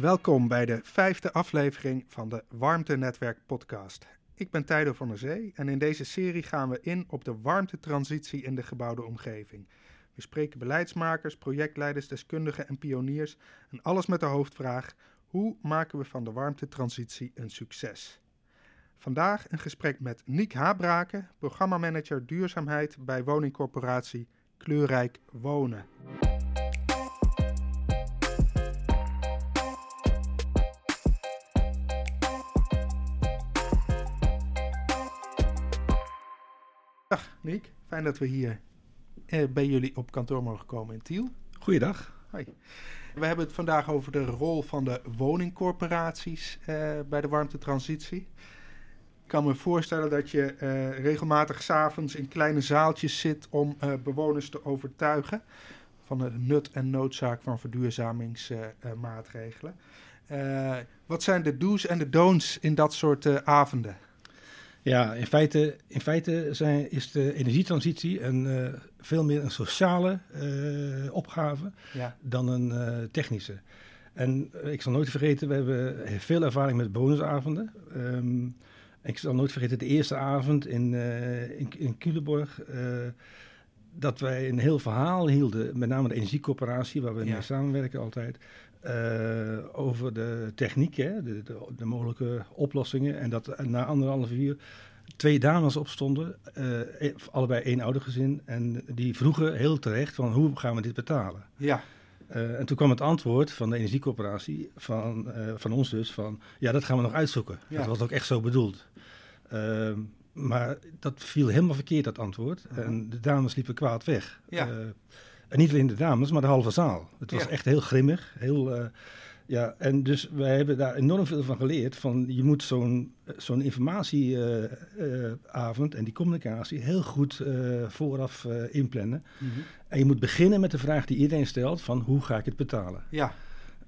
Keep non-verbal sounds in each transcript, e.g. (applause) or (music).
Welkom bij de vijfde aflevering van de Warmtenetwerk podcast. Ik ben Tijdo van der Zee en in deze serie gaan we in op de warmtetransitie in de gebouwde omgeving. We spreken beleidsmakers, projectleiders, deskundigen en pioniers en alles met de hoofdvraag: hoe maken we van de warmtetransitie een succes? Vandaag een gesprek met Niek Habraken, programmamanager duurzaamheid bij woningcorporatie Kleurrijk Wonen. Fijn dat we hier eh, bij jullie op kantoor mogen komen in Tiel. Goeiedag. Hoi. We hebben het vandaag over de rol van de woningcorporaties eh, bij de warmtetransitie. Ik kan me voorstellen dat je eh, regelmatig s'avonds in kleine zaaltjes zit om eh, bewoners te overtuigen van de nut en noodzaak van verduurzamingsmaatregelen. Eh, wat zijn de do's en de don'ts in dat soort eh, avonden? Ja, in feite, in feite zijn, is de energietransitie een, eh, veel meer een sociale eh, opgave Ja, dan een eh, technische. En ik zal nooit vergeten, we hebben veel ervaring met bonusavonden. Ehm, ik zal nooit vergeten de eerste avond in, in, in Culemborg. dat wij een heel verhaal hielden, met name de energiecoöperatie, waar we Ja. mee samenwerken altijd. Eh, over de techniek, hè, de, de, de mogelijke oplossingen. En dat na anderhalf uur twee dames opstonden, eh, e- allebei één oudergezin. En die vroegen heel terecht van hoe gaan we dit betalen? ja, Eh, en toen kwam het antwoord van de energiecoöperatie, van, van ons dus, van ja, dat gaan we nog uitzoeken. Ja. Dat was ook echt zo bedoeld. Ehm, maar dat viel helemaal verkeerd, dat antwoord. En de dames liepen kwaad weg. Ja. Eh, en niet alleen de dames, maar de halve zaal. Het was Ja. echt heel grimmig. Heel, eh, ja, en dus wij hebben daar enorm veel van geleerd. Van je moet zo'n zo'n informatieavond en die communicatie heel goed eh, vooraf eh, inplannen. mhm. En je moet beginnen met de vraag die iedereen stelt van hoe ga ik het betalen? ja,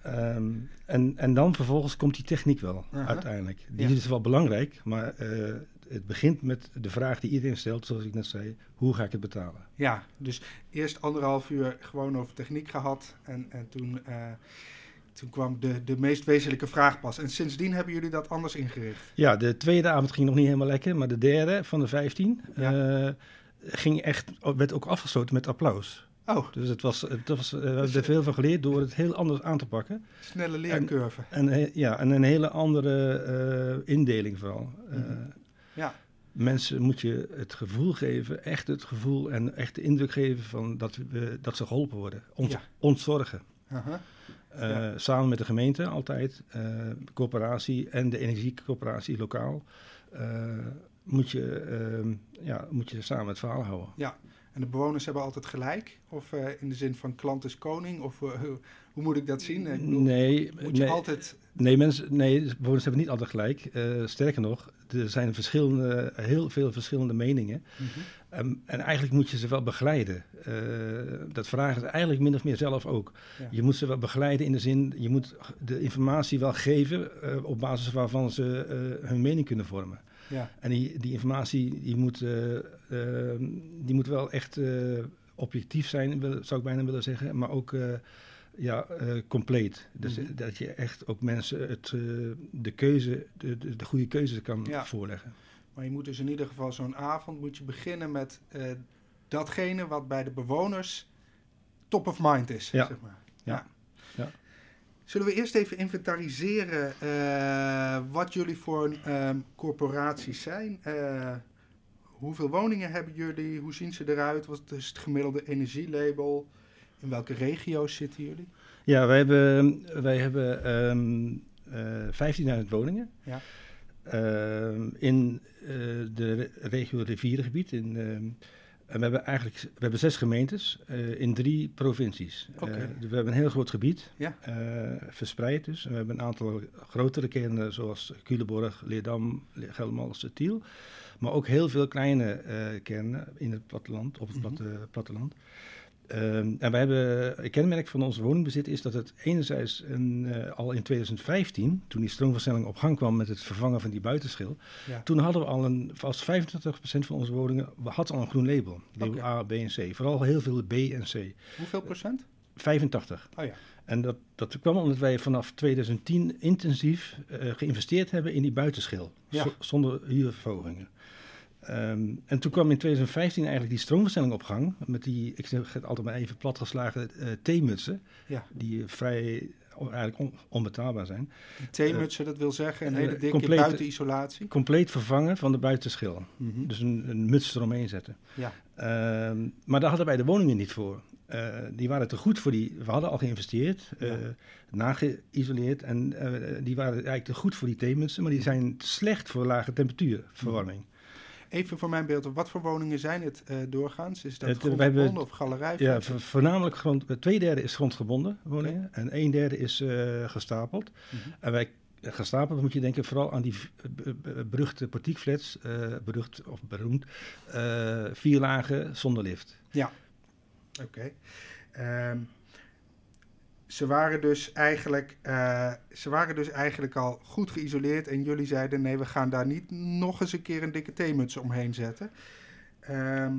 Ehm, en, en dan vervolgens komt die techniek wel uiteindelijk. Die Ja. is wel belangrijk, maar eh, het begint met de vraag die iedereen stelt, zoals ik net zei, hoe ga ik het betalen? ja. Dus eerst anderhalf uur gewoon over techniek gehad en, en toen, eh, toen kwam de, de meest wezenlijke vraag pas. En sindsdien hebben jullie dat anders ingericht. Ja, de tweede avond ging nog niet helemaal lekker, maar de derde van de vijftien eh, ging echt, werd ook afgesloten met applaus. Oh, Dus het was, het was, eh, we hebben er veel van geleerd door het heel anders aan te pakken. snelle leercurve. En, ja, en een hele andere indeling vooral. Mhm. Ja. Mensen moet je het gevoel geven, echt het gevoel en echt de indruk geven van dat, we, dat ze geholpen worden. Ont, Ja. Ontzorgen. Aha. Eh, Ja. Samen met de gemeente altijd, eh coöperatie en de energiecoöperatie lokaal. eh, moet, je, ja, moet je samen het verhaal houden. En de bewoners hebben altijd gelijk? Of in de zin van klant is koning? Of hoe, moet ik dat zien? Ik bedoel, Nee, moet je nee, altijd... nee, mensen, nee, bewoners hebben niet altijd gelijk. Sterker nog, er zijn verschillende, heel veel verschillende meningen. Mhm. Ehm, en eigenlijk moet je ze wel begeleiden. Eh, dat vragen ze eigenlijk min of meer zelf ook. Ja. Je moet ze wel begeleiden in de zin, je moet de informatie wel geven eh, op basis waarvan ze eh, hun mening kunnen vormen. Ja, En die, die informatie die moet, eh, eh, die moet wel echt objectief zijn, wil- zou ik bijna willen zeggen, maar ook ja, eh, compleet. Dus dat je echt ook mensen het, eh, de keuze, de, de, de goede keuze kan Ja. voorleggen. maar je moet dus in ieder geval zo'n avond moet je beginnen met eh, datgene wat bij de bewoners top of mind is. Ja. Zeg maar. Ja. Ja. Zullen we eerst even inventariseren wat jullie voor ehm, corporaties zijn? Hoeveel woningen hebben jullie? Hoe zien ze eruit? Wat is het gemiddelde energielabel? In welke regio's zitten jullie? Ja, wij hebben, wij hebben ehm, eh 15.000 woningen. Ja. Ehm, in eh, de re- regio rivierengebied. In, ehm, en we hebben eigenlijk we hebben zes gemeentes eh, in drie provincies. Eh, dus we hebben een heel groot gebied, Ja. eh, verspreid dus. En we hebben een aantal grotere kernen zoals Culemborg, Leerdam, Le- Geldermalsen, Tiel. Maar ook heel veel kleine eh, kernen in het platteland, op het Mhm. platte, platteland. Ehm, en wij hebben, een kenmerk van ons woningbezit is dat het enerzijds een, eh, al in 2015, toen die stroomversnelling op gang kwam met het vervangen van die buitenschil, Ja. toen hadden we al een, vast 25% van onze woningen had al een groen label. Label. A, B en C. Vooral heel veel B en C. Hoeveel procent? 85. Oh ja. En dat, dat kwam omdat wij vanaf 2010 intensief uh, geïnvesteerd hebben in die buitenschil, Ja. zonder huurverhogingen. Ehm, en toen kwam in 2015 eigenlijk die stroomversnelling op gang, met die, ik zeg het altijd maar even platgeslagen, eh T-mutsen, Ja. die vrij on- eigenlijk on- onbetaalbaar zijn. Die theemutsen, dat wil zeggen een eh, hele dikke buitenisolatie. Compleet vervangen van de buitenschil. Mhm. Dus een, een muts eromheen zetten. Ja. Ehm, maar daar hadden wij de woningen niet voor. Eh, die waren te goed voor die. We hadden al geïnvesteerd, eh nageïsoleerd. En eh, die waren eigenlijk te goed voor die theemutsen. Maar die zijn slecht voor lage temperatuurverwarming. Even voor mijn beeld, wat voor woningen zijn het eh, doorgaans? Is dat Het, grondgebonden hebben- of galerij? Ja, vo- voornamelijk grond, eh, twee derde is grondgebonden woningen. En een derde is eh, gestapeld. Mhm. En wij gestapeld moet je denken vooral aan die beruchte portiekflats, eh berucht of beroemd, vier lagen zonder lift. Oké. Ehm, ze, waren dus eigenlijk, eh, ze waren dus eigenlijk al goed geïsoleerd en jullie zeiden nee, we gaan daar niet nog eens een keer een dikke theemuts omheen zetten. Ehm,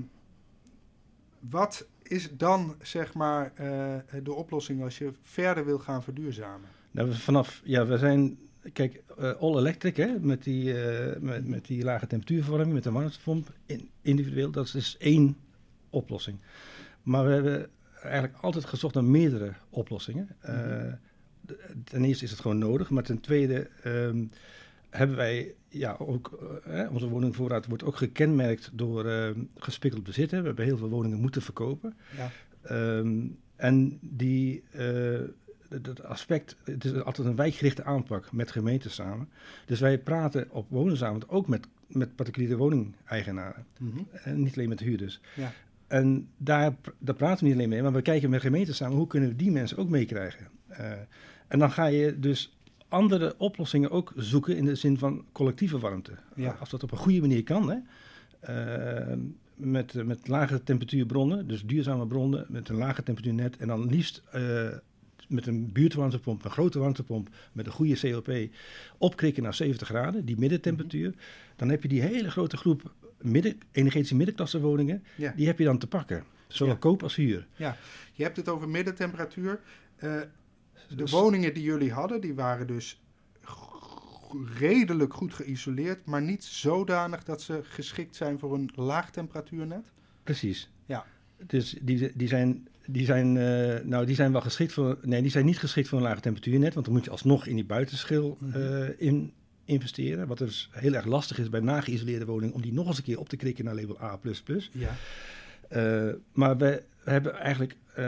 wat is dan zeg maar eh, de oplossing als je verder wil gaan verduurzamen? Nou, vanaf, ja, we zijn, kijk, eh, all electric, hè, met die, met, met die lage temperatuurverwarming, met de warmtepomp, in, individueel, dat is dus één oplossing. Maar we hebben eigenlijk altijd gezocht naar meerdere oplossingen. Eh, Mhm. de- ten eerste is het gewoon nodig, maar ten tweede ehm, hebben wij, ja, ook, eh, onze woningvoorraad wordt ook gekenmerkt door ehm gespikkeld bezitten. We hebben heel veel woningen moeten verkopen. Ja. Ehm, en die, eh, dat aspect, het is altijd een wijkgerichte aanpak met gemeenten samen. Dus wij praten op woningsavond ook met, met particuliere woningeigenaren. Mhm. En niet alleen met huurders. Ja. En daar, daar praten we niet alleen mee, maar we kijken met gemeenten samen hoe kunnen we die mensen ook meekrijgen. Eh, en dan ga je dus andere oplossingen ook zoeken in de zin van collectieve warmte. Ja. Als dat op een goede manier kan, hè. Eh, met, met lage temperatuurbronnen, dus duurzame bronnen met een lage temperatuurnet en dan liefst eh, met een buurtwarmtepomp, een grote warmtepomp met een goede COP opkrikken naar 70 graden, die middentemperatuur. Dan heb je die hele grote groep midden, energetische middenklasse woningen, Ja. die heb je dan te pakken. Zowel Ja. koop als huur. Je hebt het over middentemperatuur. Eh, de Dus- woningen die jullie hadden, die waren dus redelijk goed geïsoleerd, maar niet zodanig dat ze geschikt zijn voor een laag temperatuurnet. Precies. Ja. Dus die, die zijn, die zijn, eh, nou, die zijn wel geschikt voor. Nee, die zijn niet geschikt voor een lage temperatuurnet. Want dan moet je alsnog in die buitenschil Mhm. eh, in investeren. Wat dus heel erg lastig is bij nageïsoleerde woningen om die nog eens een keer op te krikken naar label A. Ja. Eh, maar we hebben eigenlijk. eh,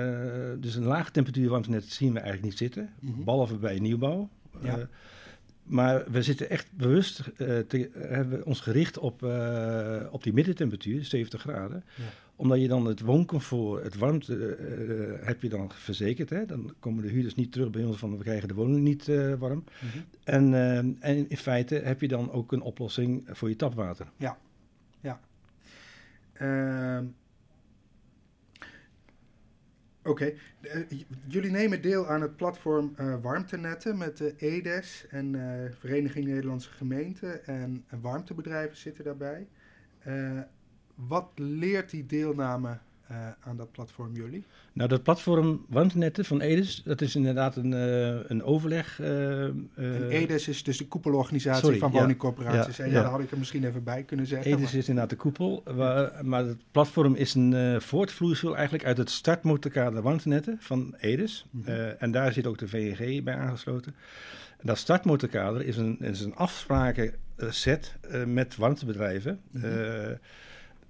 dus een lage temperatuur warmtenet zien we eigenlijk niet zitten. Mhm. Behalve bij nieuwbouw. Ja. Eh, maar we zitten echt bewust, te, hebben we ons gericht op, op die middentemperatuur, 70 graden. Ja. Omdat je dan het wooncomfort, het warmte, eh, eh, heb je dan verzekerd. Hè? Dan komen de huurders niet terug bij ons van we krijgen de woning niet eh, warm. Mhm. En, en in feite heb je dan ook een oplossing voor je tapwater. Ehm, Oké, Eh, j- jullie nemen deel aan het platform Warmtenetten met de EDES en Vereniging Nederlandse Gemeenten en, en warmtebedrijven zitten daarbij. Wat leert die deelname eh, aan dat platform jullie? Nou, dat platform Warmtenetten van Edes, dat is inderdaad een, eh, een overleg. eh, en EDES is dus de koepelorganisatie sorry, van ja. woningcorporaties. Ja, en ja, ja. daar had ik er misschien even bij kunnen zeggen. Edes maar- is inderdaad de koepel, waar- maar het platform is een voortvloeisel eigenlijk uit het startmotorkader warmtenetten van Edes. Mhm. En daar zit ook de VNG bij aangesloten. En dat startmotorkader is een, is een afsprakenset met warmtebedrijven. Mhm.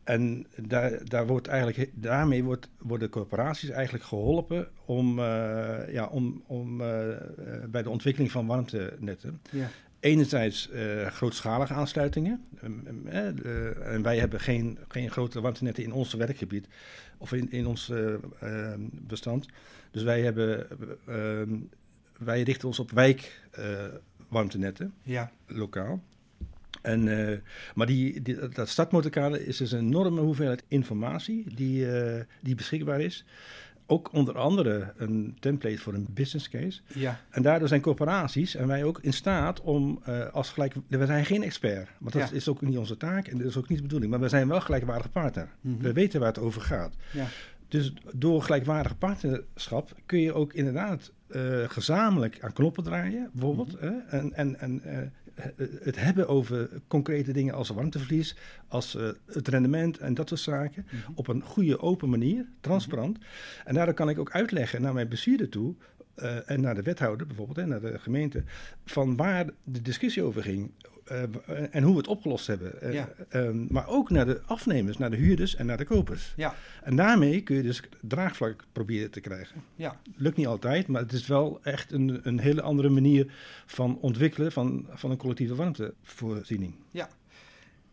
En daar, daar wordt eigenlijk, daarmee wordt, worden corporaties eigenlijk geholpen om, eh, ja, om, om eh, eh, bij de ontwikkeling van warmtenetten. ja. Enerzijds grootschalige aansluitingen. Ehm, ehm, eh, eh, en wij hebben geen, geen grote warmtenetten in ons werkgebied of in, in ons eh, ehm, bestand. Dus wij, hebben, wij richten ons op wijkwarmtenetten, ja, lokaal. En, eh, maar die, die, dat startmotorkader is dus een enorme hoeveelheid informatie die, eh, die beschikbaar is. Ook onder andere een template voor een business case. ja, En daardoor zijn corporaties en wij ook in staat om eh, als gelijk... We zijn geen expert, want dat Ja. is ook niet onze taak en dat is ook niet de bedoeling. Maar we zijn wel gelijkwaardige partner. Mhm. We weten waar het over gaat. Ja. Dus door gelijkwaardig partnerschap kun je ook inderdaad uh, gezamenlijk aan knoppen draaien, bijvoorbeeld. hè? En, en, en uh, het hebben over concrete dingen als warmteverlies, als uh, het rendement en dat soort zaken. Mm -hmm. Op een goede, open manier, transparant. Mm -hmm. En daardoor kan ik ook uitleggen naar mijn bestuurder toe. Uh, en naar de wethouder bijvoorbeeld, en naar de gemeente, van waar de discussie over ging. Uh, en hoe we het opgelost hebben. Ja. um, maar ook naar de afnemers, naar de huurders en naar de kopers. Ja. En daarmee kun je dus draagvlak proberen te krijgen. Ja. Lukt niet altijd, maar het is wel echt een, een hele andere manier van ontwikkelen van, van een collectieve warmtevoorziening. Ja.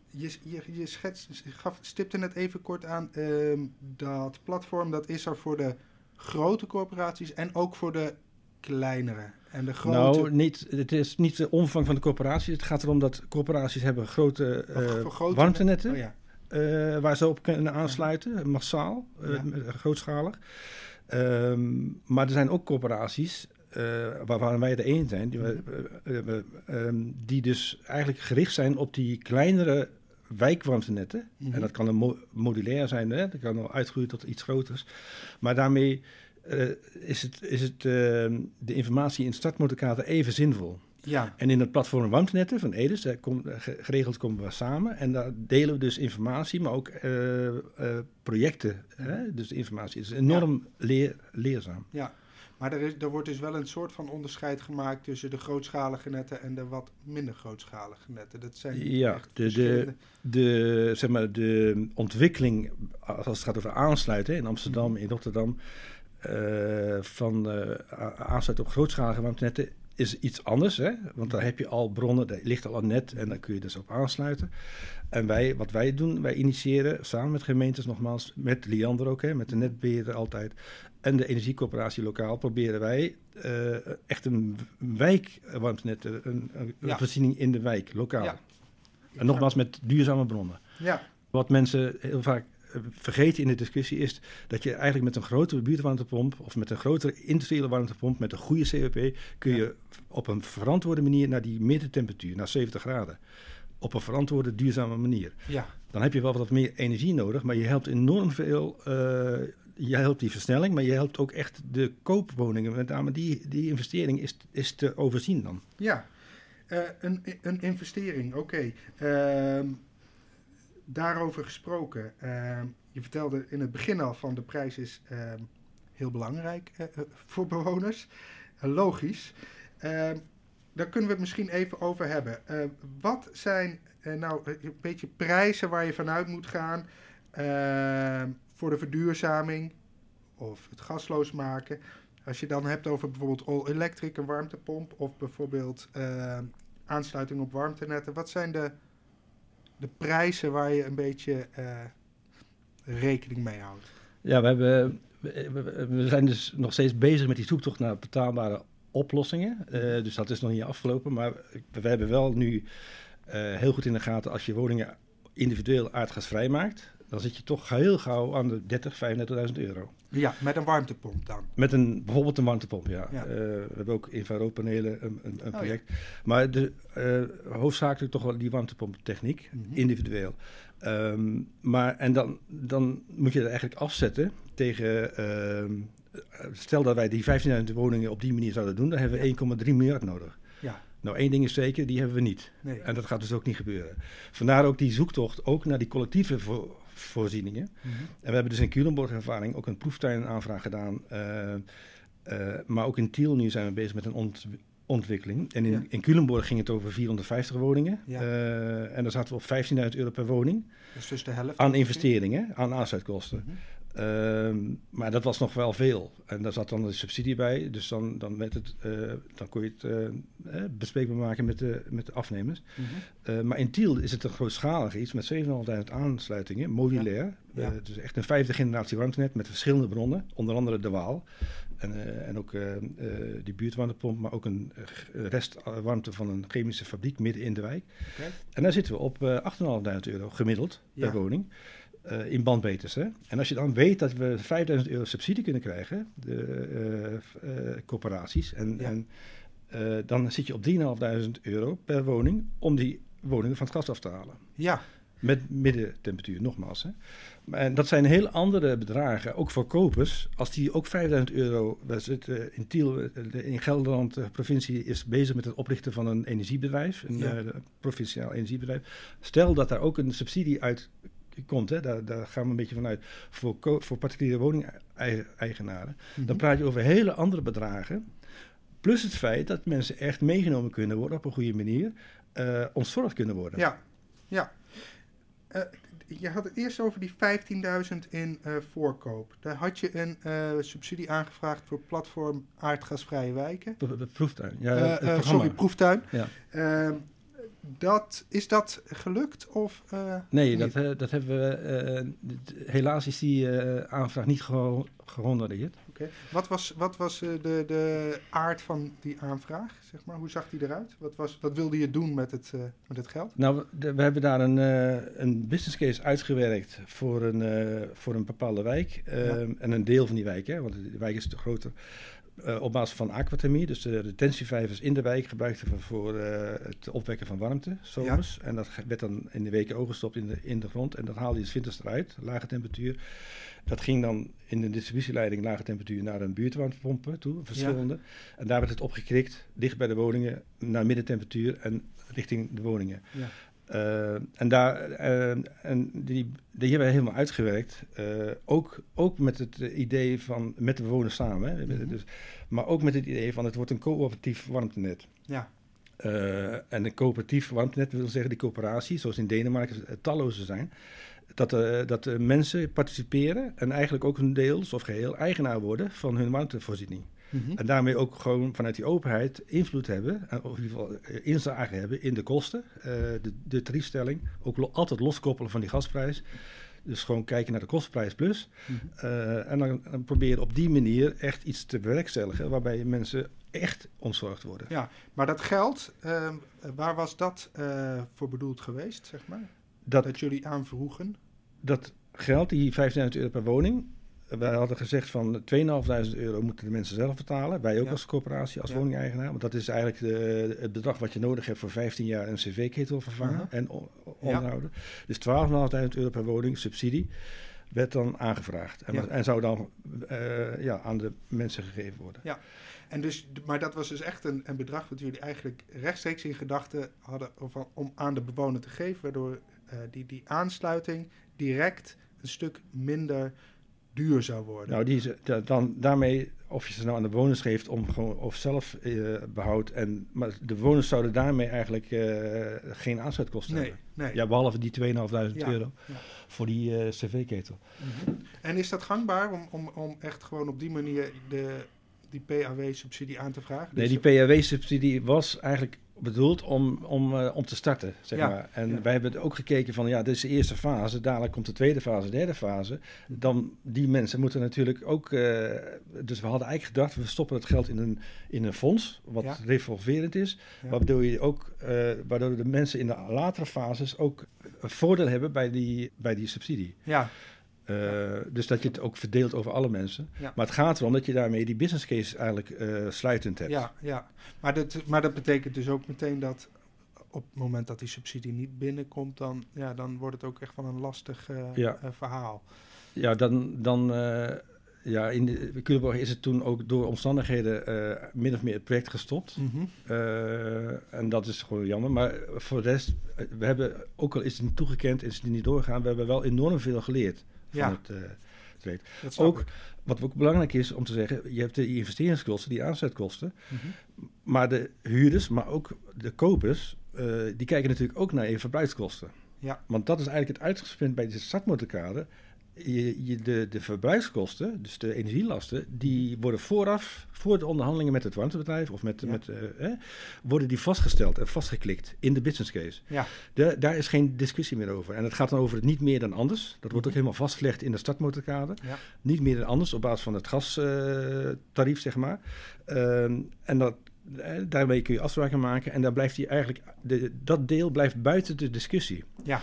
Je, je, je schetst, gaf, stipte net even kort aan, uh, dat platform dat is er voor de grote corporaties en ook voor de kleinere. En de grote... Nou, niet, het is niet de omvang van de corporaties. Het gaat erom dat corporaties hebben grote, uh, grote warmtenetten... Oh, ja. uh, waar ze op kunnen aansluiten, massaal, uh, ja. grootschalig. Um, maar er zijn ook corporaties waarvan wij de een zijn... Die, um, die dus eigenlijk gericht zijn op die kleinere wijkwarmtenetten. Mm Mhm. -hmm. En dat kan een mo modulair zijn, hè? dat kan al uitgroeien tot iets groters. Maar daarmee uh, is, het, is het, uh, de informatie in het startmotorkader even zinvol. Ja. En in het platform warmtenetten van Edes, daar kom, geregeld komen we samen. En daar delen we dus informatie, maar ook uh, projecten. Hè? Dus de informatie is enorm ja. leer, leerzaam. Ja. Maar er, is, er wordt dus wel een soort van onderscheid gemaakt tussen de grootschalige netten en de wat minder grootschalige netten. Dat zijn ja, de, de, de, zeg maar, de ontwikkeling, als het gaat over aansluiten in Amsterdam, mm. in Rotterdam, uh, van uh, aansluiten op grootschalige warmtenetten is iets anders. Hè? Want daar heb je al bronnen, daar ligt al een net en daar kun je dus op aansluiten. En wij, wat wij doen, wij initiëren samen met gemeentes, nogmaals, met Liander ook, hè, met de netbeheerder altijd, en de energiecoöperatie lokaal, proberen wij uh, echt een wijkwarmtenet, een, een ja. voorziening in de wijk, lokaal. Ja. En nogmaals met duurzame bronnen. Ja. Wat mensen heel vaak vergeten in de discussie is dat je eigenlijk met een grotere buurtwarmtepomp of met een grotere industriële warmtepomp met een goede COP kun je op een verantwoorde manier naar die middentemperatuur, naar 70 graden. Op een verantwoorde, duurzame manier. Ja. Dan heb je wel wat meer energie nodig, maar je helpt enorm veel. Uh, je helpt die versnelling, maar je helpt ook echt de koopwoningen. Met name die, die investering is, is te overzien dan. Ja, uh, een, een investering, oké. Uh, daarover gesproken. Uh, je vertelde in het begin al van de prijs is uh, heel belangrijk uh, voor bewoners. logisch. daar kunnen we het misschien even over hebben. wat zijn nou een beetje prijzen waar je vanuit moet gaan voor de verduurzaming of het gasloos maken? Als je dan hebt over bijvoorbeeld all-electric, een warmtepomp of bijvoorbeeld aansluiting op warmtenetten. Wat zijn de de prijzen waar je een beetje uh, rekening mee houdt? Ja, we, hebben, we, zijn dus nog steeds bezig met die zoektocht naar betaalbare oplossingen. Uh, dus dat is nog niet afgelopen, maar we hebben wel nu heel goed in de gaten als je woningen individueel aardgasvrij maakt. Dan zit je toch heel gauw aan de 30, 35.000 euro. Ja, met een warmtepomp dan? Met een, bijvoorbeeld een warmtepomp, ja. ja. Uh, we hebben ook infraroodpanelen, een, een, een project. Oh, ja. Maar de, uh, hoofdzakelijk toch wel die warmtepomptechniek, mm -hmm. individueel. Um, maar, en dan, dan moet je dat eigenlijk afzetten tegen... Uh, stel dat wij die 15.000 woningen op die manier zouden doen, dan hebben we ja. 1,3 miljard nodig. Ja. Nou, één ding is zeker, die hebben we niet. Nee. En dat gaat dus ook niet gebeuren. Vandaar ook die zoektocht, ook naar die collectieve voor, voorzieningen. Mm -hmm. En we hebben dus in Culemborg ervaring ook een proeftuinaanvraag gedaan. Uh, uh, maar ook in Tiel nu zijn we bezig met een ont ontwikkeling. En in, ja. in Culemborg ging het over 450 woningen. Ja. Uh, en daar zaten we op 15.000 euro per woning. Dus, dus de helft? Aan investeringen, aan aansluitkosten. Mhm. Mm -hmm. Uh, maar dat was nog wel veel. En daar zat dan de subsidie bij. Dus dan, dan, werd het, uh, dan kon je het uh, bespreekbaar maken met de, met de afnemers. Mhm. Mm -hmm. maar in Tiel is het een grootschalig iets met 7.500 aansluitingen, modulair. Ja. Ja. dus echt een vijfde generatie warmtenet met verschillende bronnen. Onder andere de Waal. En, en ook die buurtwarmtepomp, maar ook een restwarmte van een chemische fabriek midden in de wijk. Okay. En daar zitten we op 8.500 euro gemiddeld ja. per woning. Uh, in bandbeters. Hè? En als je dan weet dat we 5000 euro subsidie kunnen krijgen, de uh, uh, corporaties, en, ja. en dan zit je op 3.500 euro per woning om die woningen van het gas af te halen. Ja, Met middentemperatuur, nogmaals. Hè. En dat zijn heel andere bedragen, ook voor kopers. Als die ook 5000 euro... We zitten in Tiel, in Gelderland, de provincie is bezig met het oprichten van een energiebedrijf. Een Ja. uh, provinciaal energiebedrijf. Stel dat daar ook een subsidie uit komt, hè, daar, daar gaan we een beetje vanuit, voor, voor particuliere woningeigenaren. Mhm. Dan praat je over hele andere bedragen. Plus het feit dat mensen echt meegenomen kunnen worden op een goede manier. eh ontzorgd kunnen worden. Ja, ja. Eh, je had het eerst over die 15.000 in eh, voorkoop. Daar had je een subsidie aangevraagd voor platform aardgasvrije wijken. Proeftuin. Ja, programma. sorry, proeftuin. Ja. Ehm, dat, is dat gelukt? Of, eh, Nee, niet? dat, eh, dat hebben we. eh, helaas is die aanvraag niet geho- gehonoreerd. Oké. Wat was, wat was de, de aard van die aanvraag? Zeg maar? Hoe zag die eruit? Wat, was, wat wilde je doen met het, met het geld? Nou, we- hebben daar een, een business case uitgewerkt voor een, voor een bepaalde wijk. eh, Ja. En een deel van die wijk, hè, want de wijk is te groter. Eh, op basis van aquathermie, dus de retentievijvers in de wijk gebruikten we voor eh, het opwekken van warmte, zomers. En dat werd dan in de weken ooggestopt in de, in de grond. En dat haalde je 's winters eruit, lage temperatuur. Dat ging dan in de distributieleiding lage temperatuur naar een buurtwarmtepompen toe, verschillende. En daar werd het opgekrikt, dicht bij de woningen, naar middentemperatuur en richting de woningen. Ja. Eh, en daar, eh, en die, die hebben we helemaal uitgewerkt. eh, ook, ook met het idee van, met de bewoners samen. Hè, Mhm. dus, maar ook met het idee van het wordt een coöperatief warmtenet. Ja. En een coöperatief warmtenet wil zeggen die coöperatie, zoals in Denemarken talloze zijn. Dat, dat mensen participeren en eigenlijk ook een deels of geheel eigenaar worden van hun warmtevoorziening. Mhm. En daarmee ook gewoon vanuit die openheid invloed hebben, en of in ieder geval eh, inzage hebben in de kosten, eh, de, de tariefstelling. Ook lo- altijd loskoppelen van die gasprijs. Dus gewoon kijken naar de kostprijs plus. Mhm. Eh, en dan, dan proberen op die manier echt iets te bewerkstelligen waarbij mensen echt ontzorgd worden. Ja, maar dat geld, ehm, waar was dat eh, voor bedoeld geweest, zeg maar? Dat, Dat jullie aanvroegen? dat geld, die 15.000 euro per woning. Wij hadden gezegd van 2.500 euro moeten de mensen zelf betalen. Wij ook Ja. als coöperatie, als Ja. woningeigenaar. Want dat is eigenlijk de, het bedrag wat je nodig hebt voor 15 jaar een cv-ketel vervangen en Ja. onderhouden. Dus 12.500 euro per woning, subsidie, werd dan aangevraagd. En, Ja. en zou dan eh, ja, aan de mensen gegeven worden. En dus, maar dat was dus echt een, een bedrag wat jullie eigenlijk rechtstreeks in gedachten hadden om, om aan de bewoner te geven, waardoor eh, die, die aansluiting direct een stuk minder duur zou worden. Nou, die, is- da- dan, daarmee, of je ze nou aan de bewoners geeft om gewoon, of zelf eh, behoudt. En, maar de bewoners zouden daarmee eigenlijk eh, geen aansluitkosten nee, hebben. nee. Ja, behalve die 2.500 Ja, euro ja. voor die eh, cv-ketel. Mhm. En is dat gangbaar om, om, om echt gewoon op die manier de, die PAW-subsidie aan te vragen? Nee, Dus die PHW-subsidie was eigenlijk bedoeld om, om, eh, om te starten, zeg Ja, maar. En ja. wij hebben ook gekeken van, ja, dit is de eerste fase. Dadelijk komt de tweede fase, de derde fase. Dan, die mensen moeten natuurlijk ook... eh, dus we hadden eigenlijk gedacht, we stoppen het geld in een, in een fonds, wat Ja. revolverend is. Waardoor, je ook, eh, waardoor de mensen in de latere fases ook een voordeel hebben bij die, bij die subsidie. Ja, Eh, Dus dat je het ook verdeelt over alle mensen. Ja. Maar het gaat erom dat je daarmee die business case eigenlijk eh, sluitend hebt. ja, ja. Maar, dat, maar dat betekent dus ook meteen dat op het moment dat die subsidie niet binnenkomt, dan, ja, dan wordt het ook echt van een lastig eh, Ja. verhaal. Ja, dan, dan ja, in de Culemborg is het toen ook door omstandigheden min of meer het project gestopt. Mhm. En dat is gewoon jammer. Maar voor de rest, we hebben, ook al is het niet toegekend, is het niet doorgegaan, we hebben wel enorm veel geleerd van Ja. het eh, Ook-. Wat ook belangrijk is om te zeggen, je hebt de investeringskosten, die aanzetkosten, Mhm. maar de huurders, maar ook de kopers, eh, die kijken natuurlijk ook naar je verbruikskosten. Ja. Want dat is eigenlijk het uitgangspunt bij de startmotorkade. Je, je, de, de verbruikskosten, dus de energielasten, die worden vooraf, voor de onderhandelingen met het warmtebedrijf of met, Ja. met eh, eh, worden die vastgesteld en vastgeklikt in de business case. Ja. De, daar is geen discussie meer over. En het gaat dan over het niet meer dan anders. Dat wordt ook Mhm. helemaal vastgelegd in de startmotorkade. Ja. Niet meer dan anders op basis van het gastarief, zeg maar. Ehm, en dat, eh, daarmee kun je afspraken maken. En dan blijft die eigenlijk, de, dat deel blijft buiten de discussie. Ja.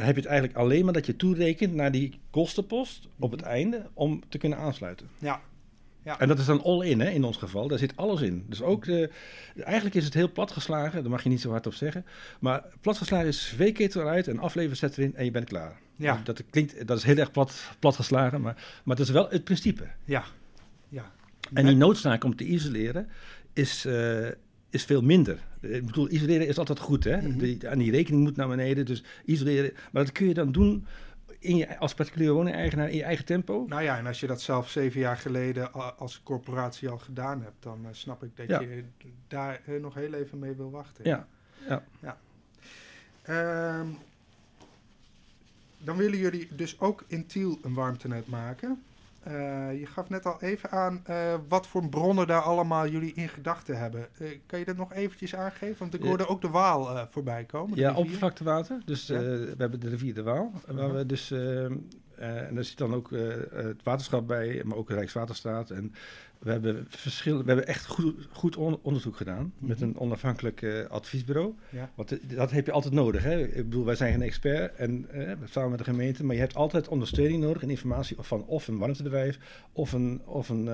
Heb je het eigenlijk alleen maar dat je toerekent naar die kostenpost op het einde om te kunnen aansluiten. Ja. Ja. En dat is dan all in, hè, in ons geval. Daar zit alles in. Dus ook, de, eigenlijk is het heel platgeslagen. Daar mag je niet zo hard op zeggen. Maar platgeslagen is V-ketel eruit, een afleverzet erin en je bent klaar. Ja. Dat, klinkt, dat is heel erg plat, platgeslagen, maar, maar dat is wel het principe. Ja. ja. En die noodzaak om te isoleren is, eh, is veel minder. Ik bedoel, isoleren is altijd goed, hè? Mhm. Die, aan die rekening moet naar beneden, dus isoleren. Maar dat kun je dan doen in je, als particuliere woning-eigenaar in je eigen tempo. Nou ja, en als je dat zelf zeven jaar geleden als corporatie al gedaan hebt, dan eh, snap ik dat Ja. je daar eh, nog heel even mee wil wachten. Ja, Ehm, dan willen jullie dus ook in Tiel een warmtenet maken. Eh, je gaf net al even aan eh, wat voor bronnen daar allemaal jullie in gedachten hebben. Eh, kan je dat nog eventjes aangeven? Want ik hoorde ook de Waal voorbij komen. ja oppervlaktewater. Dus Ja. we hebben de rivier de Waal. Waar Mhm. we dus, en daar zit dan ook het waterschap bij, maar ook Rijkswaterstaat. En we hebben, verschil, we hebben echt goed, goed on- onderzoek gedaan met Mhm. een onafhankelijk eh, adviesbureau. Ja. Want eh, dat heb je altijd nodig. Hè? Ik bedoel, wij zijn geen expert en eh, samen met de gemeente, maar je hebt altijd ondersteuning nodig en informatie van of een warmtebedrijf of een, of een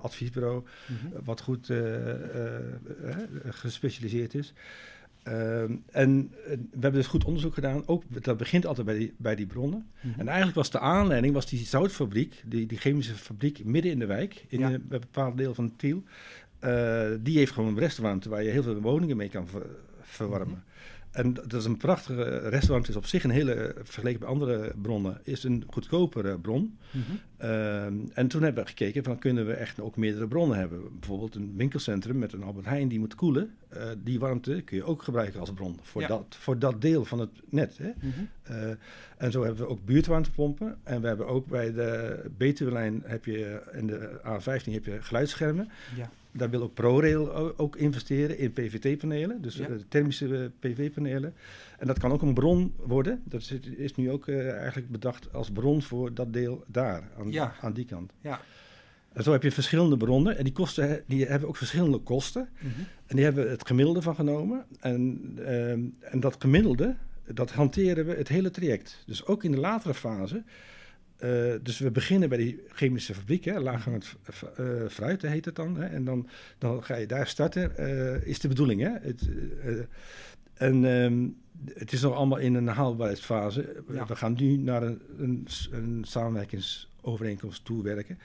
adviesbureau Mhm. wat goed gespecialiseerd is. Ehm, en eh, we hebben dus goed onderzoek gedaan. Ook, dat begint altijd bij die, bij die bronnen. Mhm. En eigenlijk was de aanleiding was die zoutfabriek, die, die chemische fabriek midden in de wijk, in Ja. een bepaald deel van Tiel. Eh, die heeft gewoon restwarmte waar je heel veel woningen mee kan ver- verwarmen. Mhm. En dat is een prachtige restwarmte. is op zich een hele, vergeleken bij andere bronnen, is een goedkopere bron. Mhm. Ehm, en toen hebben we gekeken van kunnen we echt ook meerdere bronnen hebben. Bijvoorbeeld een winkelcentrum met een Albert Heijn die moet koelen. Eh, die warmte kun je ook gebruiken als bron voor, Ja. dat, voor dat deel van het net. Hè? Mhm. Eh, en zo hebben we ook buurtwarmtepompen. En we hebben ook bij de Betuwelijn heb je en de A15 heb je geluidsschermen. Ja. Daar wil ook ProRail ook investeren in PVT-panelen, dus Ja. eh, thermische eh, PV-panelen. En dat kan ook een bron worden. Dat is, nu ook eh, eigenlijk bedacht als bron voor dat deel daar, aan, Ja. aan die kant. Ja. En zo heb je verschillende bronnen en die, kosten, die hebben ook verschillende kosten. Mhm. En die hebben we het gemiddelde van genomen. En, ehm, en dat gemiddelde, dat hanteren we het hele traject. Dus ook in de latere fase. Eh, dus we beginnen bij die chemische fabriek, hè, laaghangend eh, fruit heet het dan. Hè, en dan, dan ga je daar starten, eh, is de bedoeling. Hè? Het, en ehm, het is nog allemaal in een haalbaarheidsfase. Ja. We gaan nu naar een, een, een samenwerkingsovereenkomst toewerken.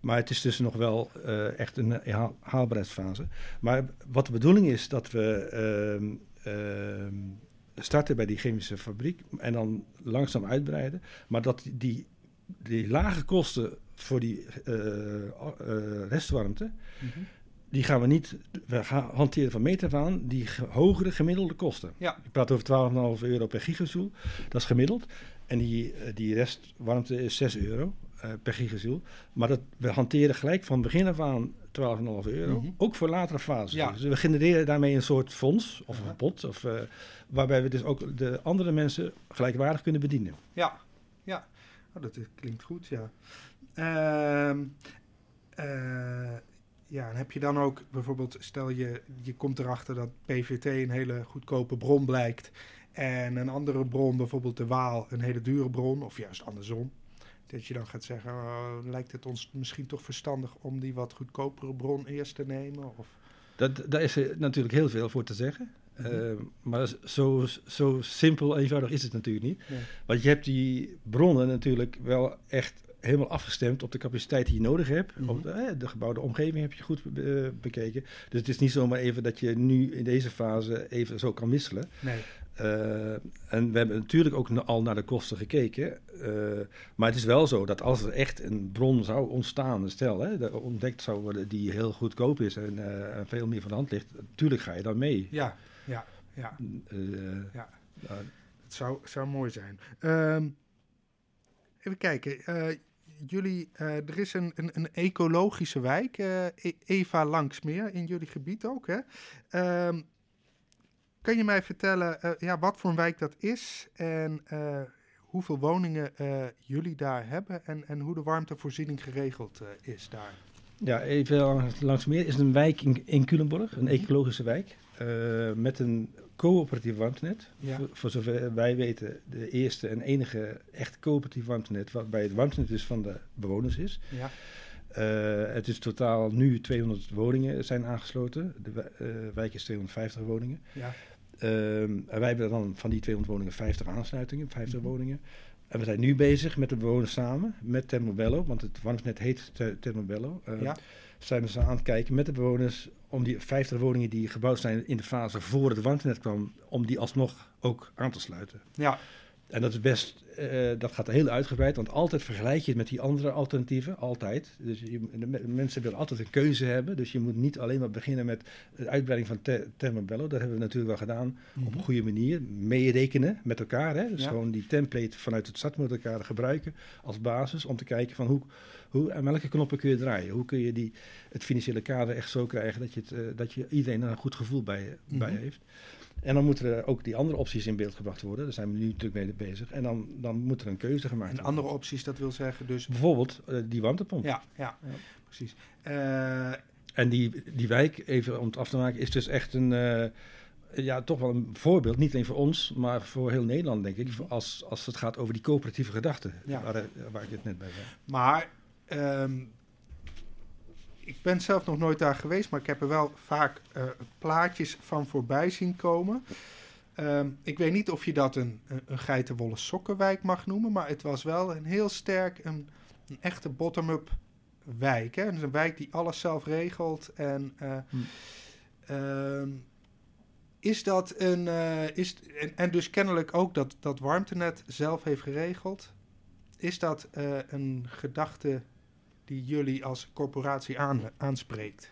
Maar het is dus nog wel echt een haal- haalbaarheidsfase. Maar wat de bedoeling is, dat we ehm, ehm, starten bij die chemische fabriek en dan langzaam uitbreiden. Maar dat die, die, lage kosten voor die eh, eh, restwarmte, Mhm. die gaan we niet, we gaan hanteren van meter af aan die ge- hogere gemiddelde kosten. Ja. Ik praat over 12,5 euro per gigajoule, dat is gemiddeld. En die, eh, die restwarmte is 6 euro per gigajoule. Maar dat, we hanteren gelijk van begin af aan 12,5 euro, Mhm. ook voor latere fases. Ja. Dus we genereren daarmee een soort fonds of Ja. een pot, of, waarbij we dus ook de andere mensen gelijkwaardig kunnen bedienen. Ja, ja. Oh, dat klinkt goed, ja. Ehm, eh, ja, en heb je dan ook bijvoorbeeld, stel je, je komt erachter dat PVT een hele goedkope bron blijkt en een andere bron, bijvoorbeeld de Waal, een hele dure bron, of juist andersom. Dat je dan gaat zeggen, oh, lijkt het ons misschien toch verstandig om die wat goedkopere bron eerst te nemen? Of, Dat, daar is natuurlijk heel veel voor te zeggen. Mhm. Eh, maar zo, zo simpel eenvoudig is het natuurlijk niet. Nee. Want je hebt die bronnen natuurlijk wel echt helemaal afgestemd op de capaciteit die je nodig hebt. Mhm. Op de, eh, de gebouwde omgeving heb je goed be- bekeken. Dus het is niet zomaar even dat je nu in deze fase even zo kan wisselen. nee. Eh, en we hebben natuurlijk ook al naar de kosten gekeken. Eh, maar het is wel zo dat als er echt een bron zou ontstaan, stel, hè, dat ontdekt zou worden die heel goedkoop is en eh, en veel meer van de hand ligt, natuurlijk ga je dan mee. Ja, ja. Eh, Ja. Het zou, zou mooi zijn. Ehm, even kijken. eh, jullie, eh, er is een, een, een ecologische wijk, eh, E- Eva Langsmeer, in jullie gebied ook. Hè? Ehm, kan je mij vertellen eh, ja, wat voor een wijk dat is en eh, hoeveel woningen eh, jullie daar hebben en, en hoe de warmtevoorziening geregeld eh, is daar? Ja, even langs- langs meer is een wijk in, in Culemborg, een Mhm. ecologische wijk, eh, met een coöperatief warmtenet. Ja. Voor, voor zover wij weten, de eerste en enige echt coöperatief warmtenet, waarbij het warmtenet dus van de bewoners is. Ja, het is totaal nu 200 woningen zijn aangesloten. De wijk is 250 woningen. Ja. Ehm, en wij hebben dan van die 200 woningen 50 aansluitingen, 50 mhm. woningen. En we zijn nu bezig met de bewoners samen, met Termobello, want het warmtenet heet Termobello. Uh, ja. Zijn we ze aan het kijken met de bewoners om die 50 woningen die gebouwd zijn in de fase voor het warmtenet kwam, om die alsnog ook aan te sluiten. Ja. En dat is best, uh, dat gaat heel uitgebreid, want altijd vergelijk je het met die andere alternatieven, altijd. Dus je, de, mensen willen altijd een keuze hebben, dus je moet niet alleen maar beginnen met de uitbreiding van te, Thermobello. Dat hebben we natuurlijk wel gedaan op een mhm. goede manier, meerekenen met elkaar. Hè? Dus gewoon die template vanuit het start met elkaar gebruiken als basis om te kijken van hoe, hoe en welke knoppen kun je draaien. Hoe kun je die, het financiële kader echt zo krijgen dat je, het, uh, dat je iedereen een goed gevoel bij, bij mhm. heeft. En dan moeten er ook die andere opties in beeld gebracht worden. Daar zijn we nu natuurlijk mee bezig. En dan, dan moet er een keuze gemaakt worden. En andere opties, dat wil zeggen dus... Bijvoorbeeld uh, die warmtepomp. Ja, ja, ja. precies. Uh, en die, die wijk, even om het af te maken, is dus echt een... Uh, ja, toch wel een voorbeeld, niet alleen voor ons, maar voor heel Nederland, denk ik. Als, als het gaat over die coöperatieve gedachten, ja. waar, waar ik het net bij zei. Maar um, ik ben zelf nog nooit daar geweest, maar ik heb er wel vaak uh, plaatjes van voorbij zien komen. Um, ik weet niet of je dat een, een, geitenwolle sokkenwijk mag noemen, maar het was wel een heel sterk, een, een echte bottom-up wijk. Hè? Dus een wijk die alles zelf regelt. En uh, hm. uh, is dat een. Uh, is, en, en, dus kennelijk ook dat, dat warmtenet zelf heeft geregeld. Is dat een gedachte die jullie als corporatie aan, aanspreekt?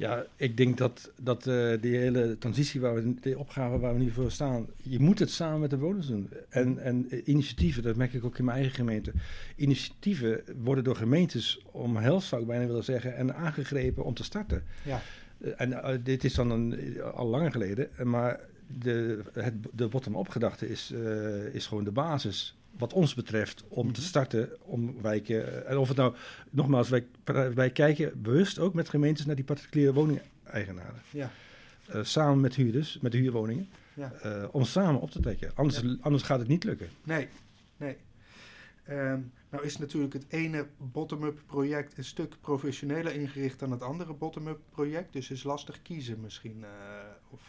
Ja, ik denk dat, dat uh, die hele transitie, waar we, de opgave waar we nu voor staan, je moet het samen met de bewoners doen. En, en initiatieven, dat merk ik ook in mijn eigen gemeente. Initiatieven worden door gemeentes omhelst, zou ik bijna willen zeggen, en aangegrepen om te starten. Ja. Uh, en uh, dit is dan een, al langer geleden, maar de, het, de bottom-up gedachte is, is gewoon de basis wat ons betreft, om te mhm. starten om wijken. En of het nou, nogmaals, wij, wij kijken bewust ook met gemeentes naar die particuliere woningeigenaren. Ja. Uh, samen met huurders, met de huurwoningen. Ja. Uh, om samen op te trekken. Anders, anders gaat het niet lukken. Nee, nee. Um, nou is natuurlijk het ene bottom-up project een stuk professioneler ingericht dan het andere bottom-up project. Dus is lastig kiezen misschien. Uh, of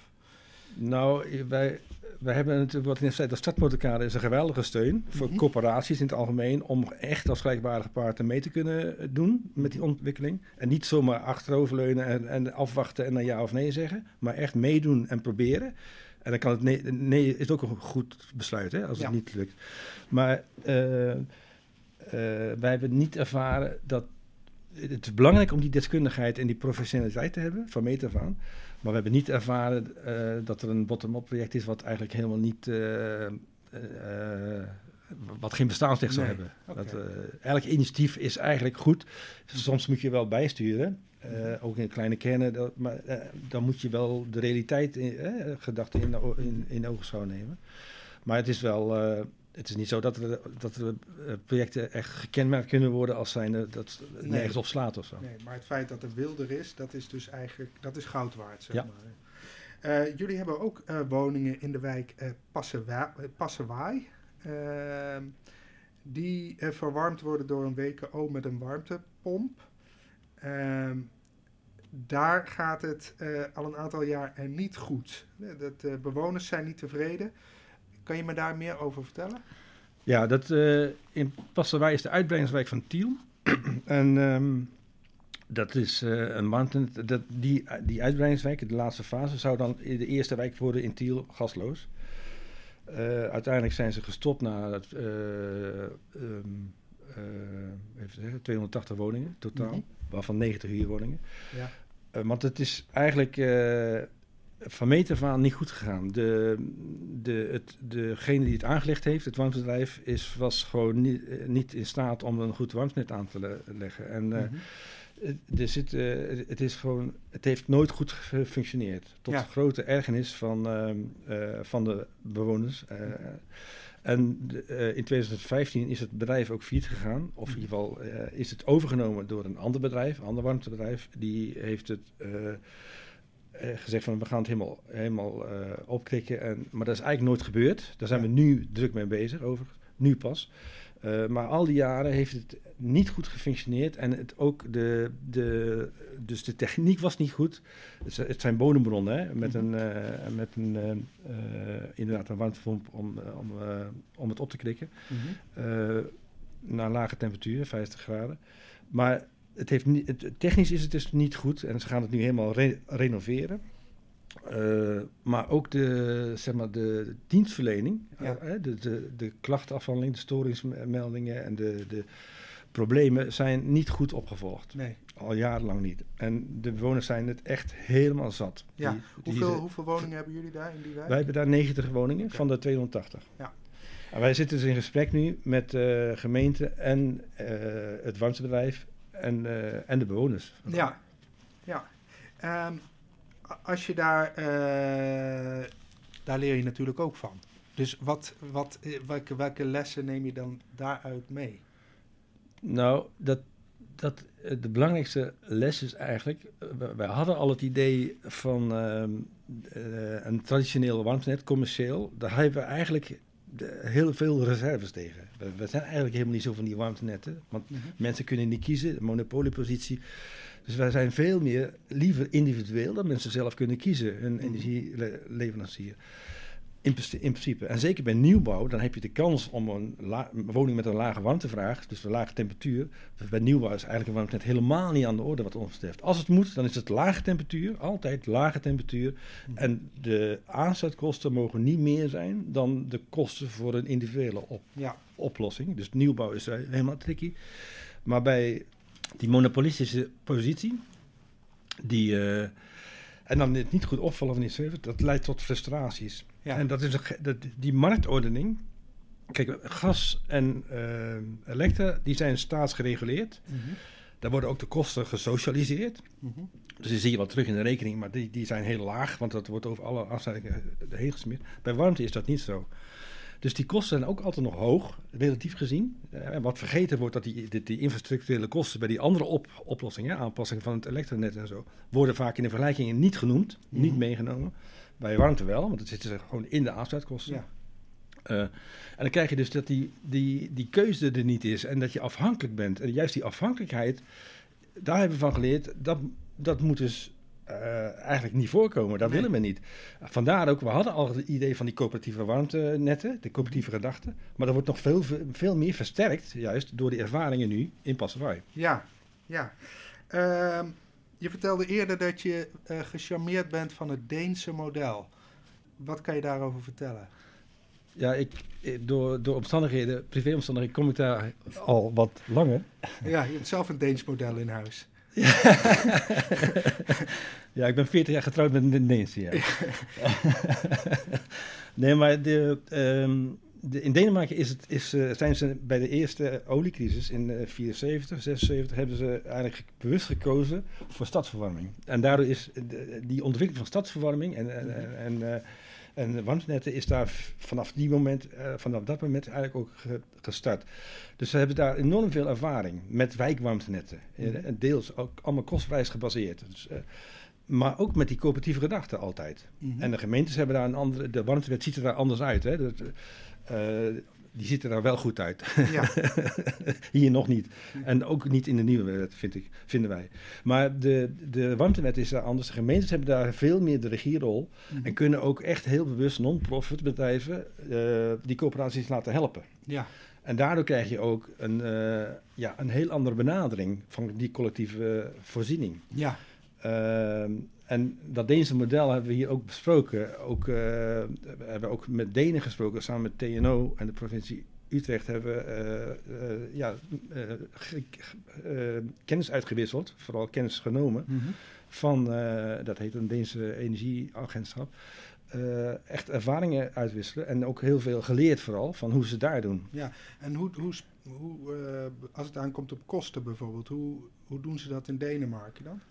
nou, wij, wij hebben natuurlijk, wat ik net zei, dat startmotorkader is een geweldige steun voor mm corporaties in het algemeen om echt als gelijkwaardige partner mee te kunnen doen met die ontwikkeling. En niet zomaar achteroverleunen en, en afwachten en dan ja of nee zeggen, maar echt meedoen en proberen. En dan kan het nee, nee is ook een goed besluit hè, als het niet lukt. Maar uh, uh, wij hebben niet ervaren dat het is belangrijk om die deskundigheid en die professionaliteit te hebben van meet af aan. Maar we hebben niet ervaren uh, dat er een bottom-up project is wat eigenlijk helemaal niet. Uh, uh, wat geen bestaansrecht zou hebben. Okay. Dat, elk initiatief is eigenlijk goed. Soms moet je wel bijsturen. ook in kleine kernen. Dat, maar dan moet je wel de realiteit in, gedachte in, in, in ogenschouw nemen. Maar het is wel het is niet zo dat, we, dat de eh, projecten echt gekenmerkt kunnen worden als zijn dat het nee. nergens op slaat of zo. Nee, maar het feit dat er wilder is, dat is dus eigenlijk dat is goud waard, zeg ja. maar. Uh, jullie hebben ook uh, woningen in de wijk uh, Passewaai. Ehm, die verwarmd worden door een WKO met een warmtepomp. Ehm, daar gaat het al een aantal jaar niet goed. De bewoners zijn niet tevreden. Kan je me daar meer over vertellen? Ja, dat, uh, in Passerwijk is de uitbreidingswijk van Tiel. (clears throat) en um, dat is uh, een maand. Dat, die, die uitbreidingswijk, de laatste fase, zou dan de eerste wijk worden in Tiel gasloos. Uh, uiteindelijk zijn ze gestopt na um, even zeggen, 280 woningen totaal, mm -hmm. waarvan 90 huurwoningen. Ja. want het is eigenlijk van meet af aan niet goed gegaan. De, de, het, degene die het aangelegd heeft, het warmtebedrijf, is, was gewoon niet, eh, niet in staat om een goed warmtenet aan te leggen. En uh, er zit, uh, het, is gewoon, het heeft nooit goed gefunctioneerd. Tot ja. grote ergernis van, uh, van de bewoners. en in 2015 is het bedrijf ook failliet gegaan. Of in ieder geval is het overgenomen door een ander bedrijf, een ander warmtebedrijf. Die heeft het eh, gezegd van we gaan het helemaal, helemaal uh, opkrikken. En, maar dat is eigenlijk nooit gebeurd. Daar zijn we nu druk mee bezig, over nu pas. Uh, maar al die jaren heeft het niet goed gefunctioneerd en het ook de, de, dus de techniek was niet goed. Het zijn bodembronnen hè, met een, uh, met een uh, inderdaad een warmtepomp om, om, om het op te krikken. Mm -hmm. naar lage temperatuur, 50 graden. Maar het heeft niet, het, technisch is het dus niet goed en ze gaan het nu helemaal re renoveren. Uh, maar ook de, zeg maar, de dienstverlening, ja. uh, de, de, de klachtenafhandeling, de storingsmeldingen en de, de problemen zijn niet goed opgevolgd. Nee. Al jarenlang niet. En de bewoners zijn het echt helemaal zat. Ja. Die, hoeveel, hoeveel woningen hebben jullie daar in die wijk? Wij hebben daar 90 woningen van de 280. Ja. En wij zitten dus in gesprek nu met de gemeente en het warmtebedrijf en, en de bewoners. Ja, ja. Um, als je daar, uh, daar leer je natuurlijk ook van. Dus wat, wat, welke, welke lessen neem je dan daaruit mee? Nou, dat, dat, de belangrijkste les is eigenlijk, wij hadden al het idee van uh, een traditioneel warmtenet, commercieel. Daar hebben we eigenlijk heel veel reserves tegen. We, zijn eigenlijk helemaal niet zo van die warmtenetten, want mm -hmm. mensen kunnen niet kiezen, monopoliepositie. Dus wij zijn veel meer liever individueel, dat mensen zelf kunnen kiezen, hun mhm. energieleverancier. In, in, principe. En zeker bij nieuwbouw, dan heb je de kans om een, woning met een lage warmtevraag, dus een lage temperatuur. Dus bij nieuwbouw is eigenlijk een warmtenet helemaal niet aan de orde wat ons betreft. Als het moet, dan is het lage temperatuur, altijd lage temperatuur. Mhm. En de aansluitkosten mogen niet meer zijn dan de kosten voor een individuele op, ja. oplossing. Dus nieuwbouw is helemaal tricky. Maar bij die monopolistische positie, die, uh, en dan het niet goed opvallen van die server, dat leidt tot frustraties. Ja. En dat is dat, die marktordening. Kijk, gas en uh, elektra, die zijn staatsgereguleerd. Mm -hmm. Daar worden ook de kosten gesocialiseerd. Mm -hmm. Dus die zie je wel terug in de rekening, maar die, die zijn heel laag, want dat wordt over alle afsluitingen heen gesmeerd. Bij warmte is dat niet zo. Dus die kosten zijn ook altijd nog hoog, relatief gezien. En eh, wat vergeten wordt, dat die, die, die infrastructurele kosten bij die andere op, oplossingen, aanpassingen van het elektronet en zo, worden vaak in de vergelijkingen niet genoemd, niet mhm. meegenomen. Bij warmte wel, want het zitten ze gewoon in de aansluitkosten. Ja. Uh, en dan krijg je dus dat die, die, die keuze er niet is en dat je afhankelijk bent. En juist die afhankelijkheid, daar hebben we van geleerd, dat, dat moet dus uh, eigenlijk niet voorkomen. Dat willen we niet. Vandaar ook, we hadden al het idee van die coöperatieve warmtenetten, de coöperatieve gedachte. Maar dat wordt nog veel, veel meer versterkt, juist door de ervaringen nu in Passarai. Ja, ja. Uh, je vertelde eerder dat je uh, gecharmeerd bent van het Deense model. Wat kan je daarover vertellen? Ja, ik, door, door omstandigheden, privéomstandigheden, kom ik daar al wat langer. Ja, je hebt zelf een Deens model in huis. (laughs) ja, ik ben 40 jaar getrouwd met een ja. (laughs) nee, maar de, um, de, in Denemarken is het, is, uh, zijn ze bij de eerste oliecrisis in uh, 74, 76, hebben ze eigenlijk bewust gekozen voor stadsverwarming. En daardoor is die ontwikkeling van stadsverwarming en, en, uh, en warmtenetten is daar vanaf, die moment, uh, vanaf dat moment eigenlijk ook gestart. Dus ze hebben daar enorm veel ervaring met wijkwarmtenetten. Mm En deels ook allemaal kostprijs gebaseerd. Dus, uh, maar ook met die coöperatieve gedachten altijd. Mm -hmm. En de gemeentes hebben daar een andere... De warmtewet ziet er daar anders uit. Hè? Dat, uh, die ziet er daar wel goed uit. Ja. (laughs) Hier nog niet. En ook niet in de nieuwe wet, vind ik, vinden wij. Maar de, de warmtewet is daar anders. De gemeentes hebben daar veel meer de regierol. Mm En kunnen ook echt heel bewust non-profit bedrijven uh, die coöperaties laten helpen. Ja. En daardoor krijg je ook een, uh, ja, een heel andere benadering van die collectieve voorziening. Ja. Uh, en dat Deense model hebben we hier ook besproken. Ook, uh, we hebben ook met Denen gesproken, samen met TNO en de provincie Utrecht hebben we uh, uh, ja, kennis uitgewisseld, vooral kennis genomen, mm -hmm. van, dat heet een Deense energieagentschap. echt ervaringen uitwisselen en ook heel veel geleerd vooral van hoe ze daar doen. Ja, en hoe, hoe, hoe als het aankomt op kosten bijvoorbeeld, hoe, hoe doen ze dat in Denemarken dan?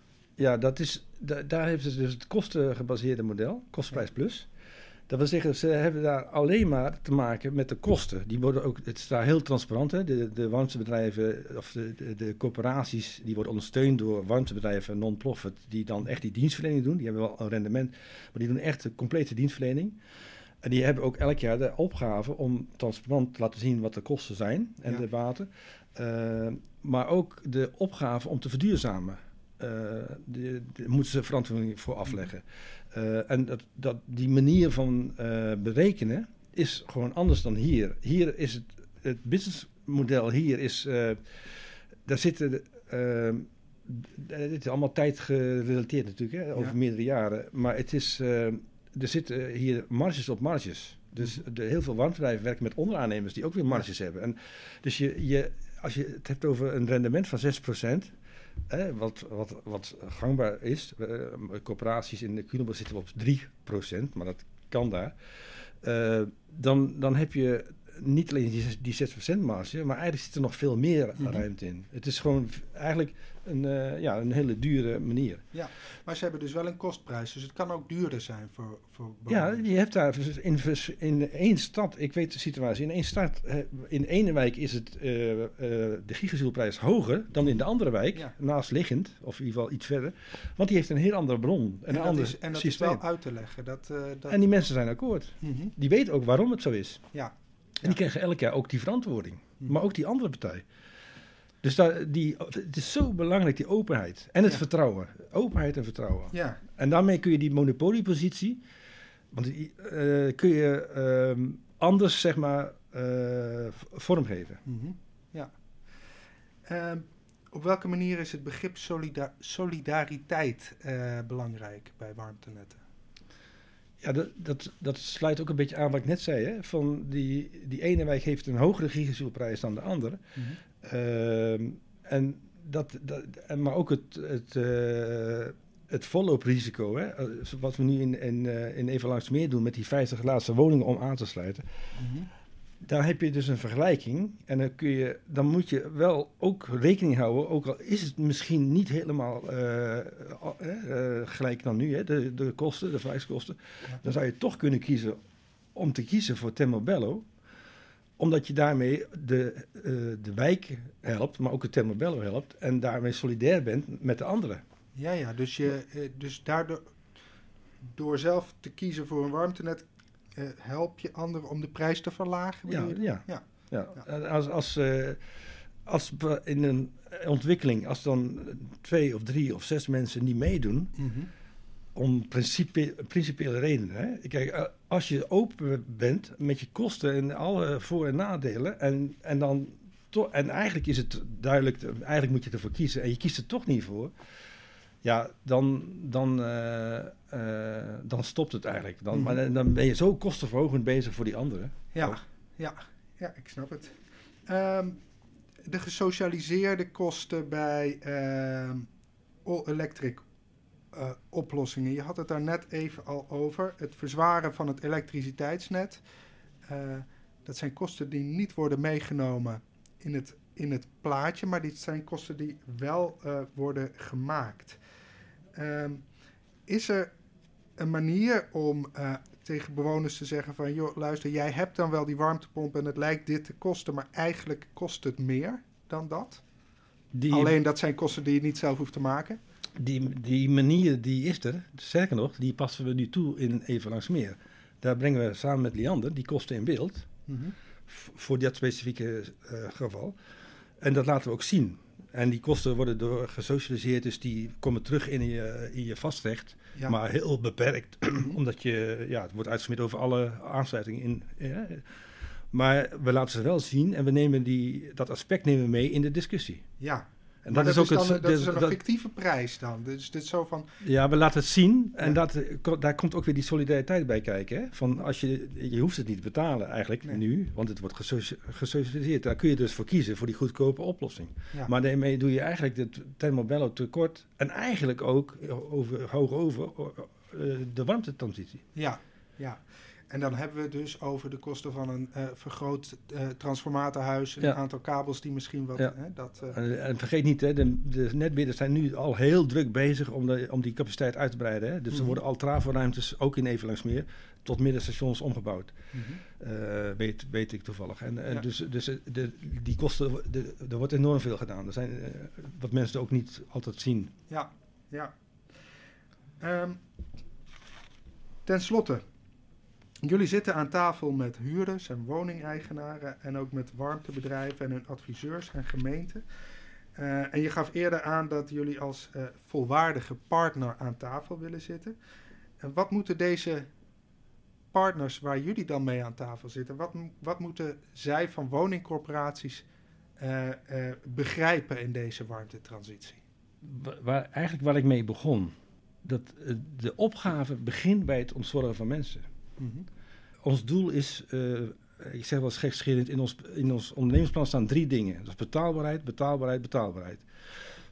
Ja, dat is, da, daar hebben ze dus het kostengebaseerde model, kostprijs plus. Dat wil zeggen, ze hebben daar alleen maar te maken met de kosten. Die worden ook, het is daar heel transparant. Hè? De, de warmtebedrijven of de, de, de, corporaties die worden ondersteund door warmtebedrijven non-profit, die dan echt die dienstverlening doen. Die hebben wel een rendement, maar die doen echt de complete dienstverlening. En die hebben ook elk jaar de opgave om transparant te laten zien wat de kosten zijn en Ja. de baten. Eh, maar ook de opgave om te verduurzamen. Eh, de, de- moeten ze verantwoording voor afleggen. Eh, en dat, dat, die manier van eh, berekenen is gewoon anders dan hier. Hier is het, het businessmodel hier is, daar zitten, dit is allemaal tijd gerelateerd natuurlijk, hè, over Ja. meerdere jaren. Maar het is, er zitten hier marges op marges. Dus de, heel veel warmtebedrijven werken met onderaannemers die ook weer marges hebben. En dus je, je, als je het hebt over een rendement van 6%, wat, wat, wat gangbaar is, eh, corporaties in de Culemborg zitten op 3%, maar dat kan daar. Eh, dan, dan heb je niet alleen die, die 6% marge, maar eigenlijk zit er nog veel meer Mhm. ruimte in. Het is gewoon eigenlijk een, eh, ja, een hele dure manier. Maar ze hebben dus wel een kostprijs, dus het kan ook duurder zijn voor, voor Ja, je hebt daar in, in één stad, ik weet de situatie, in één stad, eh, in ene wijk is het, eh, de gigajoulprijs hoger dan in de andere wijk, Ja. naastliggend, of in ieder geval iets verder. Want die heeft een heel andere bron, en een dat ander is, en dat systeem. is wel uit te leggen. Dat, dat, En die mensen zijn akkoord. Mhm. Die weten ook waarom het zo is. Ja. En die krijgen elk jaar ook die verantwoording. Mhm. Maar ook die andere partij. Dus daar, die, het is zo belangrijk, die openheid. En het Ja. vertrouwen. Openheid en vertrouwen. Ja, En daarmee kun je die monopoliepositie, want die, eh, kun je ehm, anders, zeg maar, eh, vormgeven. mhm. ja. Ehm, op welke manier is het begrip solida- solidariteit eh, belangrijk bij warmtenetten? Ja, dat, dat, dat sluit ook een beetje aan wat ik net zei. Hè? Van die, die ene wijk heeft een hogere gigajoulprijs dan de andere. Ehm, en dat, dat, maar ook het, het, eh, het vollooprisico, hè? eh, wat we nu in, in, eh, in Even Langs Meer doen met die 50 laatste woningen om aan te sluiten. Mhm. Daar heb je dus een vergelijking en dan, kun je, dan moet je wel ook rekening houden, ook al is het misschien niet helemaal gelijk dan nu, hè, de, de kosten, de vergelijkskosten, Ja. dan zou je toch kunnen kiezen om te kiezen voor Termobello, omdat je daarmee de, eh, de wijk helpt, maar ook het Termobello helpt en daarmee solidair bent met de anderen. Ja, ja, dus, je, eh, dus daardoor, door zelf te kiezen voor een warmtenet, eh, help je anderen om de prijs te verlagen? Ja, ja. Ja. Als, als, als in een ontwikkeling, als dan twee of drie of zes mensen niet meedoen, Mhm. Om principe, principiële redenen. Hè? Kijk, eh, als je open bent met je kosten en alle voor- en nadelen, en, en dan to- en eigenlijk is het duidelijk, eigenlijk moet je ervoor kiezen, en je kiest er toch niet voor. Ja, dan, dan, eh, eh, dan stopt het eigenlijk. Dan, Mhm. Maar dan ben je zo kostenverhogend bezig voor die anderen. Ja, ja, ja, ik snap het. Ehm, de gesocialiseerde kosten bij ehm all-electric eh, oplossingen. Je had het daar net even al over. Het verzwaren van het elektriciteitsnet. Eh, dat zijn kosten die niet worden meegenomen in het, in het plaatje, maar dit zijn kosten die wel eh, worden gemaakt. Ehm, is er een manier om tegen bewoners te zeggen van... joh, luister, jij hebt dan wel die warmtepomp en het lijkt dit te kosten... maar eigenlijk kost het meer dan dat? Die, Alleen dat zijn kosten die je niet zelf hoeft te maken? Die, die manier die is er. Sterker nog, die passen we nu toe in Even Langs Meer. Daar brengen we samen met Liander die kosten in beeld. v- voor dat specifieke eh, geval. En dat laten we ook zien. En die kosten worden door gesocialiseerd, dus die komen terug in je, in je vastrecht. Ja. Maar heel beperkt, (clears throat) omdat je, ja, het wordt uitgesmeerd over alle aansluitingen in. ja. Maar we laten ze wel zien en we nemen die, dat aspect nemen we mee in de discussie. ja. En dat, is ook dan, het. een- dat is een dat- fictieve prijs dan. Dus dit zo van... ja, we laten het zien en Ja. dat, eh, daar komt ook weer die solidariteit bij kijken. Hè? Van als je, je hoeft het niet te betalen eigenlijk Nee. nu, want het wordt gesoci- gesocialiseerd. Daar kun je dus voor kiezen, voor die goedkope oplossing. Ja. Maar daarmee doe je eigenlijk het Thermobello tekort en eigenlijk ook over, hoog over eh, de warmtetransitie. Ja, ja. En dan hebben we het dus over de kosten van een eh, vergroot eh, transformatorhuis. Een Ja. aantal kabels die misschien wat... Ja. Hè, dat, eh, En, en vergeet niet, hè, de, de netbeheerders zijn nu al heel druk bezig om, de, om die capaciteit uit te breiden. Hè. Dus Mhm. er worden al travoruimtes, ook in Evenlandsmeer, tot middenstations omgebouwd. mhm. Eh, weet, weet ik toevallig. En, en Ja. dus, dus de, die kosten, de, er wordt enorm veel gedaan. Er zijn, wat mensen ook niet altijd zien. Ja, ja. Ehm, ten slotte, Jullie zitten aan tafel met huurders en woningeigenaren en ook met warmtebedrijven en hun adviseurs en gemeenten. Uh, en je gaf eerder aan dat jullie als uh, volwaardige partner aan tafel willen zitten. En wat moeten deze partners waar jullie dan mee aan tafel zitten, wat, wat moeten zij van woningcorporaties uh, begrijpen in deze warmtetransitie? Waar, eigenlijk waar ik mee begon, dat de opgave begint bij het ontzorgen van mensen. Mm -hmm. Ons doel is ik zeg wel gekscherend, in ons, in ons ondernemingsplan staan drie dingen. Dat is betaalbaarheid, betaalbaarheid, betaalbaarheid.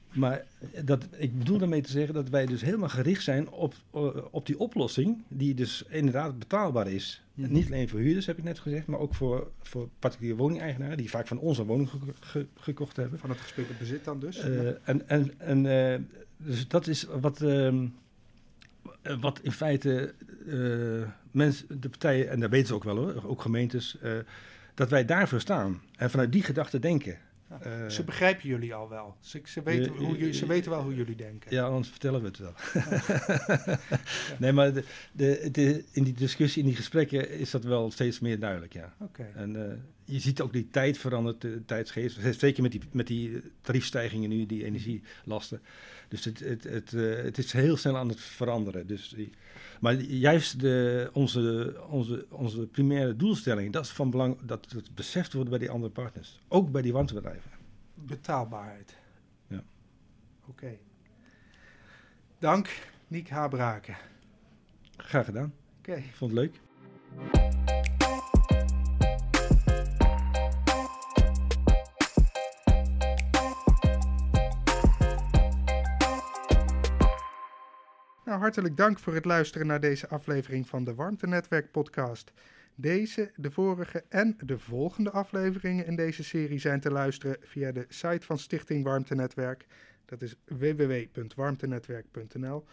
Maar dat, ik bedoel daarmee te zeggen dat wij dus helemaal gericht zijn op, uh, op die oplossing, die dus inderdaad betaalbaar is. Mm. Niet alleen voor huurders, heb ik net gezegd, maar ook voor, voor particuliere woningeigenaren, die vaak van onze woning ge ge gekocht hebben. Van het gespeelde bezit dan dus? Uh, en en, en uh, dus dat is wat, wat in feite mensen, de partijen, en dat weten ze ook wel hoor, ook gemeentes, dat wij daarvoor staan. En vanuit die gedachte denken. Uh, ze begrijpen jullie al wel. Ze, ze, weten, hoe, uh, ze weten wel hoe jullie denken. Ja, anders vertellen we het wel. (laughs) Nee, maar de, de, de, in die discussie, in die gesprekken is dat wel steeds meer duidelijk, ja. Okay. Je ziet ook die tijd verandert, de tijdsgeest. Zeker met die, met die tariefstijgingen nu, die energielasten. Dus het, het, het, het is heel snel aan het veranderen. Dus die, maar juist de, onze, onze, onze primaire doelstelling, dat is van belang dat het beseft wordt bij die andere partners. Ook bij die warmtebedrijven. Betaalbaarheid. Ja. Oké. Okay. Dank, Niek Habraken. Graag gedaan. Oké. Okay. Vond het leuk. Hartelijk dank voor het luisteren naar deze aflevering van de Warmtenetwerk podcast. Deze, de vorige en de volgende afleveringen in deze serie zijn te luisteren via de site van Stichting Warmtenetwerk. Dat is www.warmtenetwerk.nl.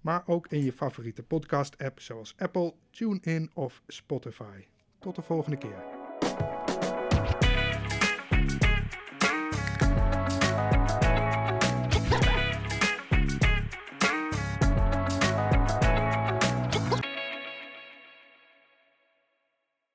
Maar ook in je favoriete podcast-app zoals Apple, TuneIn of Spotify. Tot de volgende keer.